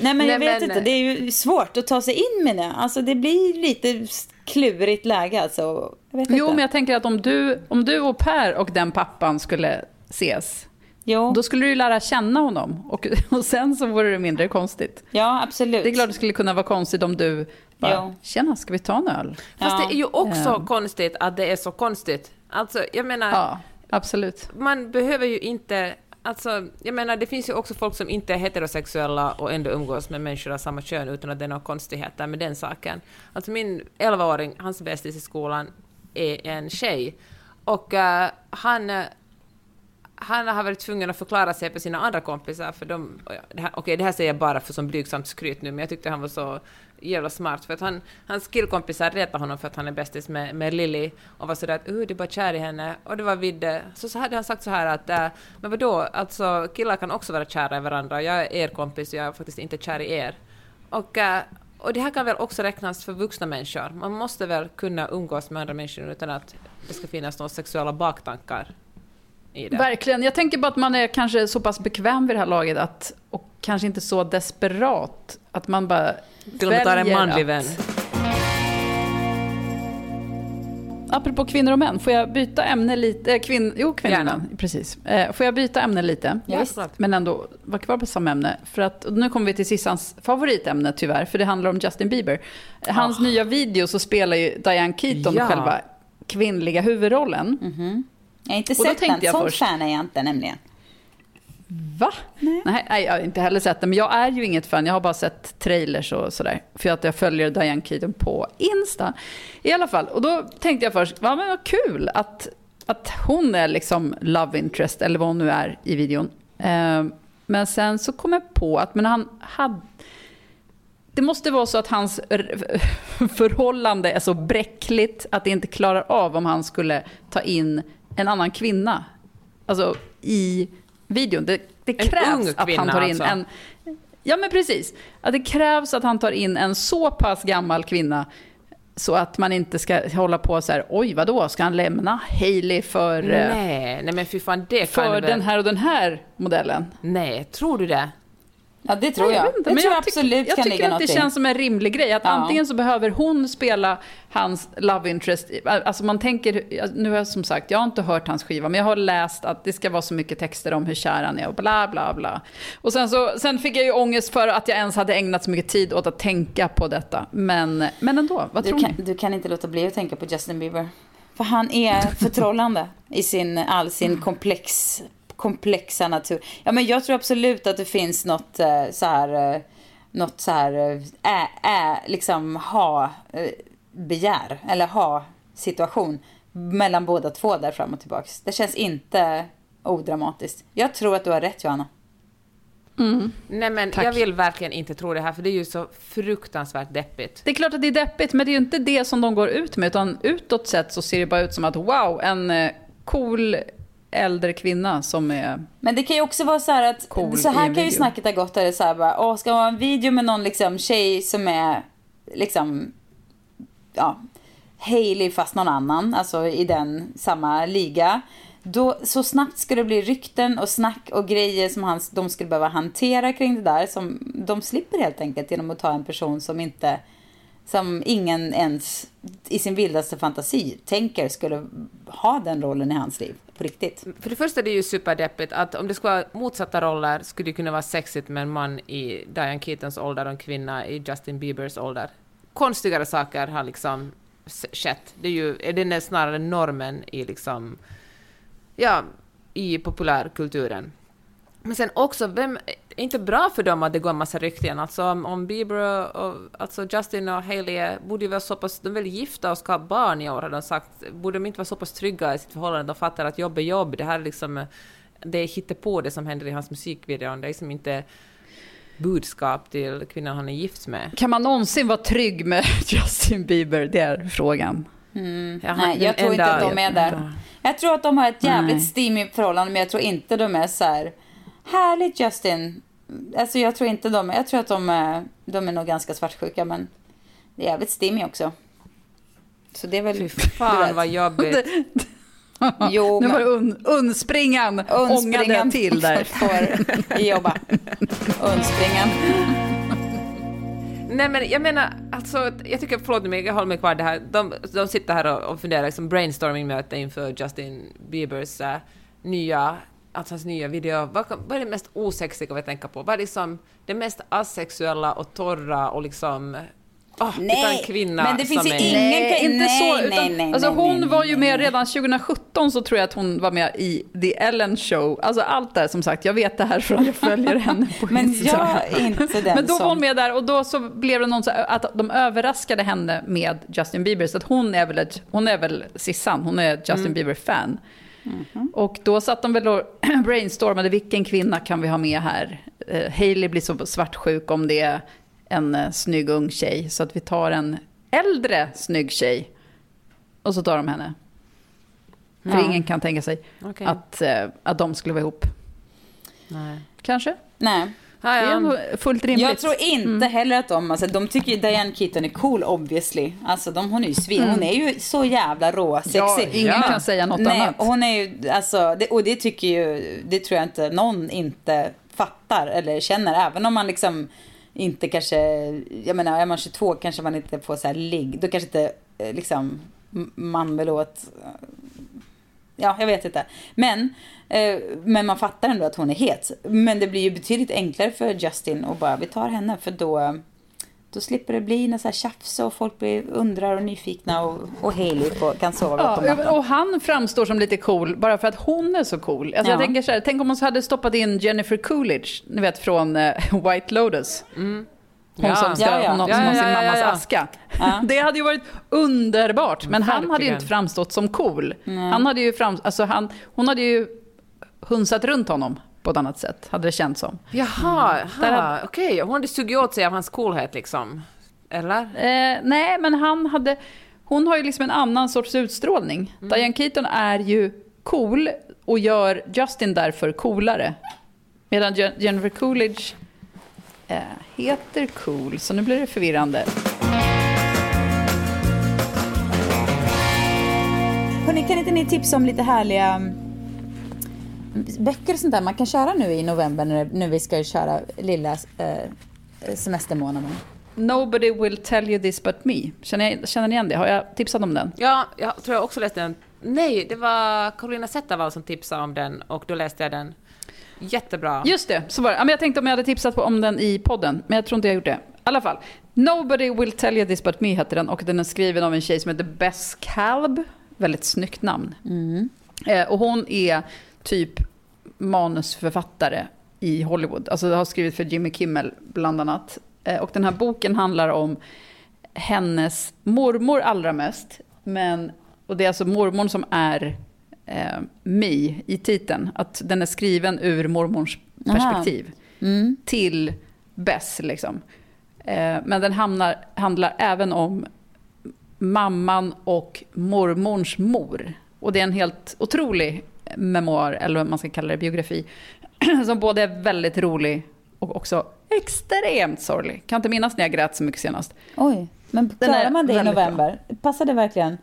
Nej, men jag Nej, vet men- inte. Det är ju svårt att ta sig in med det. Alltså, det blir lite klurigt läge. Alltså. Jag vet Jo, inte. men jag tänker att om du, om du och Per och den pappan skulle ses, jo. då skulle du ju lära känna honom. Och, och sen så vore det mindre konstigt. Ja, absolut. Det är klart det skulle kunna vara konstigt om du bara, Jo. tjena, ska vi ta en öl? Fast det är ju också Ja. konstigt att det är så konstigt. Alltså, jag menar, Ja, absolut. man behöver ju inte... Alltså, jag menar, det finns ju också folk som inte är heterosexuella och ändå umgås med människor av samma kön utan att det är några konstigheter med den saken. Alltså min 11-åring, hans bästis i skolan, är en tjej. Och uh, han, eh, han har varit tvungen att förklara sig för sina andra kompisar, för de... Okej, okay, Okej, det här säger jag bara för som blygsamt skryt nu, men jag tyckte han var så jävla smart, för att han, hans killkompisar retade honom för att han är bästis med, med Lilly och var sådär att uh, du är bara kär i henne. Och det var Vidde. Eh, så, så hade han sagt så här att uh, men vadå, alltså killar kan också vara kära i varandra, jag är er kompis och jag är faktiskt inte kär i er. Och, uh, och det här kan väl också räknas för vuxna människor. Man måste väl kunna umgås med andra människor utan att det ska finnas några sexuella baktankar i det. Verkligen. Jag tänker bara att man är kanske så pass bekväm vid det här laget att, och kanske inte så desperat att man bara Till och med tar en manlig att- vän. Apropå kvinnor och män, får jag byta ämne lite? Eh, kvinn, jo, kvinnor och Gärna. män, precis. Eh, får jag byta ämne lite? Ja. Men ändå vara kvar på samma ämne. För att, nu kommer vi till Sissans favoritämne tyvärr, för det handlar om Justin Bieber. Hans nya video så spelar ju Diane Keaton. Ja. själva kvinnliga huvudrollen. Jag har inte Och sett den. Sån först- fan är jag inte nämligen. Va? Nej. Nej, jag har inte heller sett den. Men jag är ju inget fan. Jag har bara sett trailers och sådär. För att jag följer Diane Keaton på Insta. I alla fall. Och då tänkte jag först, men vad kul att, att hon är liksom love interest, eller vad hon nu är i videon. Eh, men sen så kom jag på att men han hade... Det måste vara så att hans förhållande är så bräckligt att det inte klarar av om han skulle ta in en annan kvinna. Alltså i videon. Det, det krävs att han tar in alltså. en... Ja men precis. Att det krävs att han tar in en så pass gammal kvinna så att man inte ska hålla på så här, oj vadå, ska han lämna Hailey för, eh, Nej, nej men fy fan det för den här och den här modellen? Nej, tror du det? Ja, det tror Nej, jag. inte, det men tror jag absolut jag kan tycker ligga att det känns som en rimlig grej. Att Ja. antingen så behöver hon spela hans love interest. Alltså man tänker, nu har jag som sagt, jag har inte hört hans skiva, men jag har läst att det ska vara så mycket texter om hur kär han är och bla bla bla. Och sen, så, sen fick jag ju ångest för att jag ens hade ägnat så mycket tid åt att tänka på detta. Men, men ändå, vad Du tror kan, ni? du kan inte låta bli att tänka på Justin Bieber. För han är förtrollande i sin, all sin komplex, komplexa natur. Ja, men jag tror absolut att det finns något eh, så här, eh, något så här, eh, ä, ä, liksom ha eh, begär, eller ha situation mellan båda två där fram och tillbaks. Det känns inte odramatiskt. Jag tror att du har rätt Johanna. Nej men Tack. jag vill verkligen inte tro det här, för det är ju så fruktansvärt deppigt. Det är klart att det är deppigt, men det är ju inte det som de går ut med. Utan utåt sett så ser det bara ut som att wow, en eh, cool äldre kvinna som är... Men det kan ju också vara så här att, Cool så här kan ju snacket ha gått, eller så här bara, åh, ska man ha en video med någon liksom tjej som är liksom, ja, Hailey fast någon annan, alltså i den samma liga. Då, så snabbt ska det bli rykten och snack och grejer som han, de skulle behöva hantera kring det där. Som de slipper helt enkelt genom att ta en person som inte, som ingen ens i sin vildaste fantasi tänker skulle ha den rollen i hans liv. På riktigt. För det första är det ju superdeppigt att om det skulle vara motsatta roller skulle det kunna vara sexigt med en man i Diane Keatons ålder och en kvinna i Justin Biebers ålder. Konstigare saker har liksom skett. Det är ju, den är snarare normen i liksom, ja, i populärkulturen. Men sen också, vem, är inte bra för dem att det går en massa rykten? Alltså om, om Bieber och, alltså Justin och Hailey borde ju vara så pass, de är väl gifta och ska ha barn i år har de sagt. Borde de inte vara så pass trygga i sitt förhållande? De fattar att jobb är jobb. Det här är liksom, det är på det som händer i hans musikvideon. Det är liksom inte budskap till kvinnan han är gift med. Kan man någonsin vara trygg med Justin Bieber? Det är frågan. Han- Nej, jag tror inte att de är där. Jag tror att de har ett jävligt Nej. steamigt förhållande, men jag tror inte de är så här härligt Justin. Alltså jag tror inte de jag tror att de är, de är nog ganska svartsjuka, men det är jävligt steamy också. Så det är väl... Fy fan vad jobbigt. Jo, nu var det un, unspringan ångade Unspringan till där. får jobba. Unspringan. Nej men jag menar, alltså, jag tycker, förlåt mig, jag håller mig kvar det här. De, de sitter här och, och funderar, liksom brainstorming-möte inför Justin Biebers äh, nya, alltså hans nya video. Vad, vad är det mest osexiga vi tänker på? Vad är liksom det mest asexuella och torra och liksom... Oh, Nej, en kvinna men det finns ju är... ingen- Nej, kan- inte nej, så. Utan, nej, alltså, nej, hon nej, var ju med redan 2017 så tror jag att hon var med i The Ellen Show. Alltså allt där som sagt, jag vet det här för att jag följer henne på Men Instagram. jag är inte den Men då var hon med där och då så blev det någon så att de överraskade henne med Justin Bieber. Så att hon är väl, ett, hon är väl Sissan, hon är Justin Mm. Bieber-fan. Mhm. Och då satt de väl och brainstormade, vilken kvinna kan vi ha med här? Uh, Hailey blir så svartsjuk om det är en uh, snygg ung tjej. Så att vi tar en äldre snygg tjej. Och så tar de henne. För Ja. ingen kan tänka sig Okej. att, eh, att de skulle vara ihop. Nej. Kanske? Nej. Det är fullt rimligt. Jag tror inte heller att de, alltså de tycker ju Diane Keaton är cool obviously. Alltså de, hon är ju svin, hon är ju så jävla rå, sexig. Ja, ingen kan säga något Nej, annat. hon är ju, alltså, det, och det tycker ju, det tror jag inte någon inte fattar eller känner. Även om man liksom inte kanske, jag menar är man 22 kanske man inte får så här ligg. Då kanske inte eh, liksom man vill åt, ja jag vet inte. Men, eh, men man fattar ändå att hon är het. Men det blir ju betydligt enklare för Justin att bara, vi tar henne för då då slipper det bli något så här tjafs och folk blir undrar och nyfikna och, och Hailey får, kan sova gott om Ja, natten. och han framstår som lite cool bara för att hon är så cool. Alltså Ja. jag tänker så här, tänk om hon hade stoppat in Jennifer Coolidge, ni vet från eh, White Lotus. Hon Ja. som, ska, Ja, ja. Som Ja, ja, sin mammas aska. Det hade ju varit underbart. Men han hade ju inte framstått som cool. Han hade ju fram, alltså han, hon hade ju hunsat runt honom på ett annat sätt, hade det känts som. Jaha, jaha. hade- okej. Hon hade sugit åt sig av hans coolhet liksom. Eller? Eh, nej, men han hade... Hon har ju liksom en annan sorts utstrålning. Mm. Diane Keaton är ju cool och gör Justin därför coolare. Medan Je- Jennifer Coolidge eh, heter cool, så nu blir det förvirrande. Hörrni, kan inte ni tipsa om lite härliga böcker och sånt där man kan köra nu i november när, när vi ska köra lilla eh, semestermånaden? Nobody will tell you this but me. Känner, jag, känner ni igen det? Har jag tipsat om den? Ja, jag tror jag också läste den. Nej, det var Carolina Zettervall som tipsade om den och då läste jag den. Jättebra. Just det, så var det. Ja, men Jag tänkte om jag hade tipsat på, om den i podden, men jag tror inte jag gjort det. I alla fall. Nobody will tell you this but me heter den och den är skriven av en tjej som heter Bess Kalb. Väldigt snyggt namn. Eh, och hon är typ manusförfattare i Hollywood. Alltså har skrivit för Jimmy Kimmel bland annat. Eh, och den här boken handlar om hennes mormor allra mest. Men, och det är alltså mormorn som är eh, Me i titeln. Att den är skriven ur mormors Aha. perspektiv. Till Bess liksom. Eh, men den hamnar, handlar även om mamman och mormors mor. Och det är en helt otrolig memoar, eller vad man ska kalla det, biografi. Som både är väldigt rolig och också extremt sorglig. Kan inte minnas när jag grät så mycket senast. Oj, men klarar man det i bra. november? Passar det verkligen?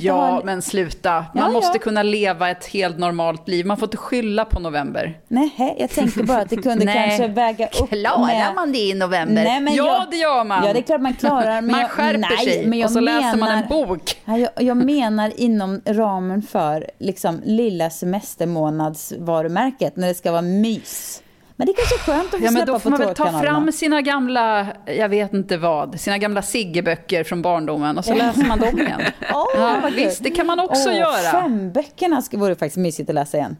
Ja, ha... men sluta. Man Ja, måste ja. kunna leva ett helt normalt liv. Man får inte skylla på november. Nej, jag tänkte bara att det kunde Nej. kanske väga upp Klarar man det i november? Nej, men ja, jag- det gör man. Ja, det är klart man klarar. Men man jag, skärper nej, sig men jag och så läser man en menar- bok. Ja, jag, jag menar inom ramen för liksom, lilla semestermånadsvarumärket när det ska vara mys. Men det är kanske skönt att få Ja, släppa då får på man väl ta fram sina gamla, jag vet inte vad, sina gamla Sigge-böcker från barndomen och så läser man dem igen. Åh, ja, visst, det kan man också Åh, göra. Femböckerna vore faktiskt mysigt att läsa igen.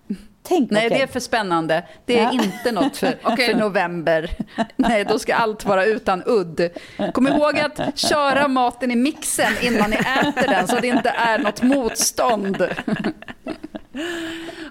Tänk Nej, kul. det är för spännande. Det är Ja. inte något för, Okej. för november. Nej, då ska allt vara utan udd. Kom ihåg att köra maten i mixen innan ni äter den så att det inte är något motstånd.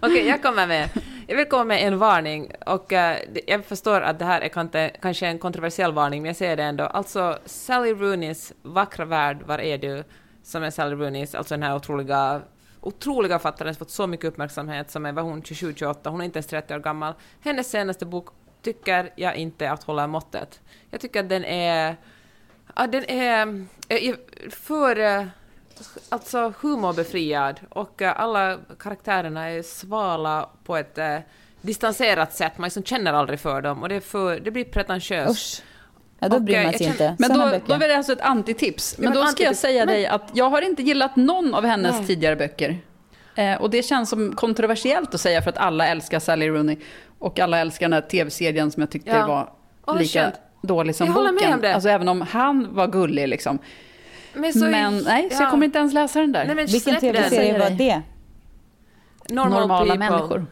Okej, jag kommer med. Jag vill komma med en varning. Och eh, jag förstår att det här är kanske en kontroversiell varning, men jag säger det ändå. Alltså, Sally Rooneys Vackra värld, var är du? Som är Sally Rooneys, alltså den här otroliga otroliga författaren som fått så mycket uppmärksamhet som är, var hon 27-28, hon är inte ens 30 år gammal. Hennes senaste bok tycker jag inte att hålla måttet. Jag tycker att den är... Ja, den är eh, för... Eh, alltså humorbefriad och eh, alla karaktärerna är svala på ett eh, distanserat sätt. Man liksom känner aldrig för dem och det, för, det blir pretentiöst. Ja, då bryr eh, man sig inte. Men Såna då, böcker. då är det alltså ett antitips. Men men då ska jag säga men- dig att jag har inte gillat någon av hennes Nej. tidigare böcker. Eh, och det känns som kontroversiellt att säga för att alla älskar Sally Rooney. Och alla älskar den här tv-serien som jag tyckte Ja. var lika skönt. dålig som Jag boken. med om det. Alltså även om han var gullig liksom. Men, så, men nej, så ja. jag kommer inte ens läsa den där. Nej, men Vilken tv-serie var det? Normal Normala people. människor.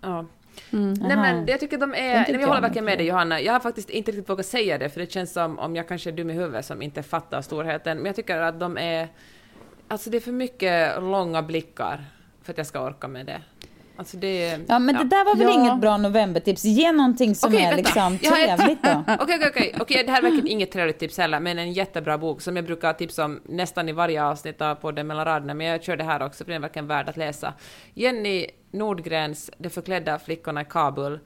Ja. Mm. Nej, men jag tycker de är... Nej, jag håller verkligen med dig Johanna. Jag har faktiskt inte riktigt vågat säga det, för det känns som om jag kanske är dum i huvudet som inte fattar storheten. Men jag tycker att de är... Alltså det är för mycket långa blickar för att jag ska orka med det. Alltså det... Ja, men det där var väl Ja. inget bra novembertips. Ge någonting som Okej, är vänta. liksom trevligt då. Okej, okej, okej. Okej, det här är verkligen inget trevligt tips heller, men en jättebra bok som jag brukar tipsa om nästan i varje avsnitt av podden mellan raderna, men jag kör det här också för den är verkligen värd att läsa. Jenny Nordgrens De förklädda flickorna i Kabul.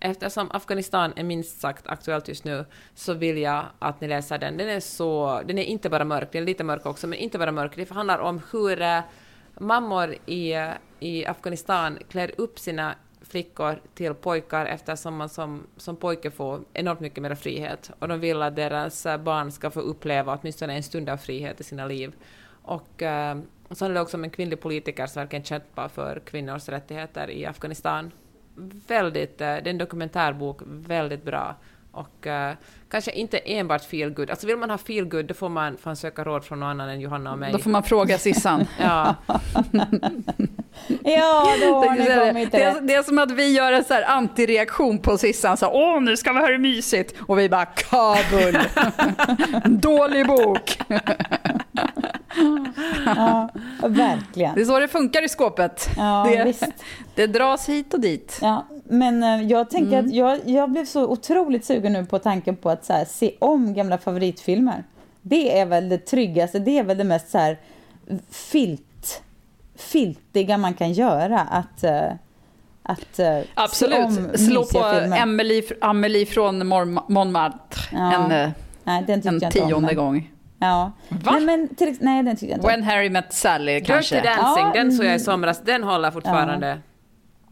Eftersom Afghanistan är minst sagt aktuellt just nu så vill jag att ni läser den. Den är så, den är inte bara mörk, den är lite mörk också, men inte bara mörk. Det handlar om hur eh, mammor i, i Afghanistan klär upp sina flickor till pojkar eftersom man som, som pojke får enormt mycket mer frihet. Och de vill att deras eh, barn ska få uppleva åtminstone en stund av frihet i sina liv. Och eh, så handlar det också om en kvinnlig politiker som verkligen kämpar för kvinnors rättigheter i Afghanistan. Väldigt, eh, det är en dokumentärbok, väldigt bra. Och eh, kanske inte enbart feel good. Alltså vill man ha feel good då får man fan söka råd från någon annan än Johanna och mig. Då får man fråga Sissan. Ja, Ja, då har ni Det är, kommit det, är, det är som att vi gör en så här antireaktion på Sissan. Så, Åh, nu ska vi ha det mysigt. Och vi bara, Kabul. Dålig bok. Ja, verkligen. Det är så det funkar i skåpet. Ja, det, visst. det dras hit och dit. Ja, men eh, jag tänker Mm. att jag, jag blev så otroligt sugen nu på tanken på att så här, se om gamla favoritfilmer. Det är väl det tryggaste, det är väl det mest så här filt, filtiga man kan göra. Att, eh, att eh, se om Absolut. Slå på filmer. Amelie, Amelie från Montmartre Ja. en, Nej, den en jag inte om. tionde men- gång. Ja. Va? Nej, men till, nej, den tyckte jag inte om. When Harry Met Sally Dirty kanske. Dancing, Ja, den såg jag i somras, den håller fortfarande.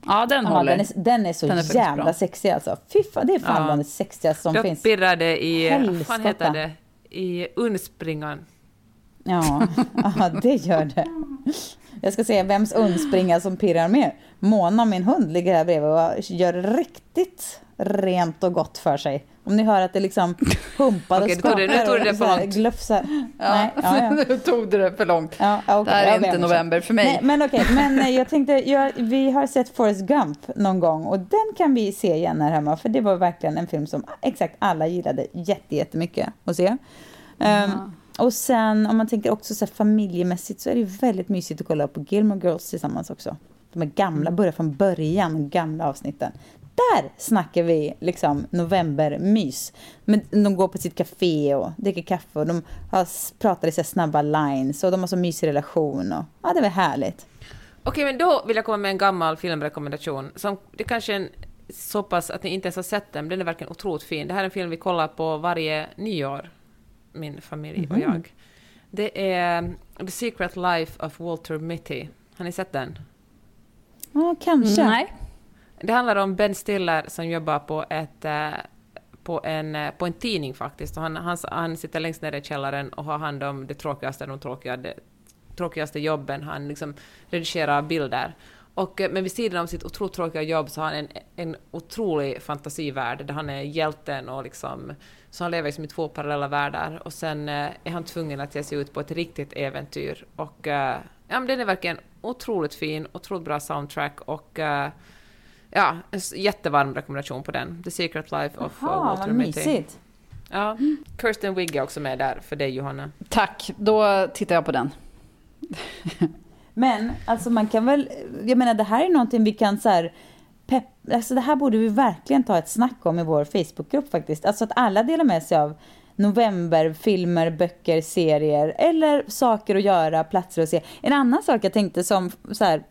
Ja, den Ja, håller. den, är, den är så Den är jävla bra. sexig alltså. Fy fan, det är fan Ja. bland det sexigaste som Då finns. pirrar det i, vad Helskotta. heter det, i undspringan. Ja, ja, det gör det. Jag ska säga vems undspringa som pirrar mer. Mona, min hund, ligger här bredvid och gör riktigt rent och gott för sig. Om ni hör att det liksom humpar och nu tog det- nu tog det och för långt. Ja, Nej, ja, ja. nu tog du det för långt. Ja, okej, det här är inte november för mig. Nej, men okej, men eh, jag tänkte, jag, vi har sett Forrest Gump någon gång och den kan vi se igen här hemma för det var verkligen en film som exakt alla gillade jätte, jättemycket att se. Ehm, och sen om man tänker också så här, familjemässigt så är det väldigt mysigt att kolla på Gilmore Girls tillsammans också. De är gamla, börjar från början, gamla avsnitten. Där snackar vi liksom novembermys. Men de går på sitt café och dricker kaffe och de har, pratar i så här snabba lines och de har så mysig relation. Och, ja, det var härligt. Okej, men då vill jag komma med en gammal filmrekommendation. Som, det kanske är en, så pass att ni inte ens har sett den, den är verkligen otroligt fin. Det här är en film vi kollar på varje nyår, min familj och Mhm. jag. Det är The Secret Life of Walter Mitty. Har ni sett den? Ja, kanske. Nej. Det handlar om Ben Stiller som jobbar på, ett, eh, på, en, eh, på en tidning faktiskt. Och han, han, han sitter längst ner i källaren och har hand om det tråkigaste, de tråkigaste, tråkigaste jobben. Han liksom redigerar bilder. Och, eh, men vid sidan av sitt otroligt tråkiga jobb så har han en, en otrolig fantasivärld där han är hjälten och liksom, så han lever liksom i två parallella världar. Och sen är han tvungen att ge sig ut på ett riktigt äventyr. Och ja, men den är verkligen otroligt fin, otroligt bra soundtrack och ja, en jättevarm rekommendation på den. The Secret Life of uh, Jaha, Walter Mitty. mysigt. Ja, Kirsten Wigg är också med där för dig Johanna. Tack, då tittar jag på den. Men alltså man kan väl, jag menar det här är någonting vi kan så här, pepp, alltså det här borde vi verkligen ta ett snack om i vår Facebookgrupp faktiskt. Alltså att alla delar med sig av novemberfilmer, böcker, serier eller saker att göra, platser att se. En annan sak jag tänkte som så här,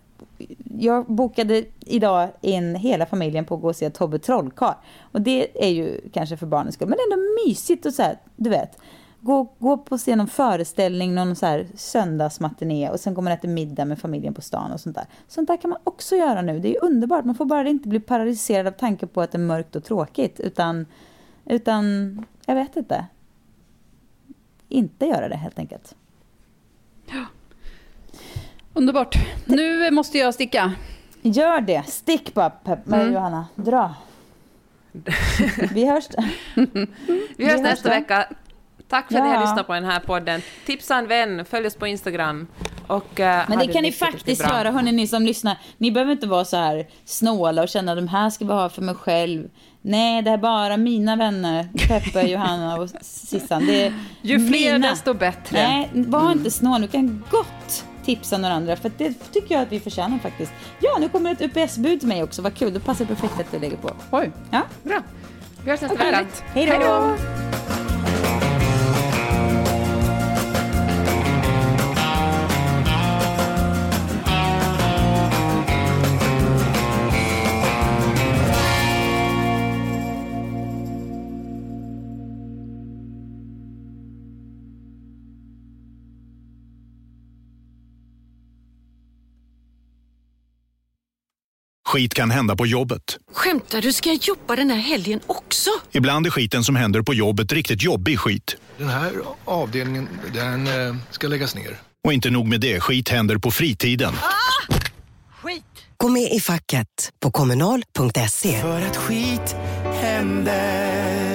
jag bokade idag in hela familjen på att gå och se Tobbe Trollkarl. Och det är ju kanske för barnens skull, men det är ändå mysigt och så här, du vet. Gå, gå på och se någon föreställning, någon så här söndagsmatiné och sen går man och äter middag med familjen på stan och sånt där. Sånt där kan man också göra nu. Det är ju underbart. Man får bara inte bli paralyserad av tanken på att det är mörkt och tråkigt. Utan, utan jag vet inte. Inte göra det helt enkelt. Underbart. Nu måste jag sticka. Gör det. Stick bara, Pep, Mm. Johanna. Dra. Vi hörs. Vi hörs nästa vecka. Tack för att ni Ja. har lyssnat på den här podden. Tipsa en vän, följ oss på Instagram. Och, eh, Men det kan ni faktiskt göra, hörni, ni som lyssnar. Ni behöver inte vara så här snåla och känna att de här ska vi ha för mig själv. Nej, det är bara mina vänner, Peppe, Johanna och Sissan. Det är Ju fler mina. desto bättre. Nej, var inte snål. Du kan gott tipsa några andra, för det tycker jag att vi förtjänar faktiskt. Ja, nu kommer ett UPS-bud till mig också. Vad kul, det passar perfekt att det ligger på. Oj. Ja, Bra. Vi hörs nästa vecka. Hej då! Skit kan hända på jobbet. Skämtar du? Ska jag jobba den här helgen också? Ibland är skiten som händer på jobbet riktigt jobbig skit. Den här avdelningen, den eh, ska läggas ner. Och inte nog med det, skit händer på fritiden. Skit! Gå med i facket på kommunal.se. För att skit händer.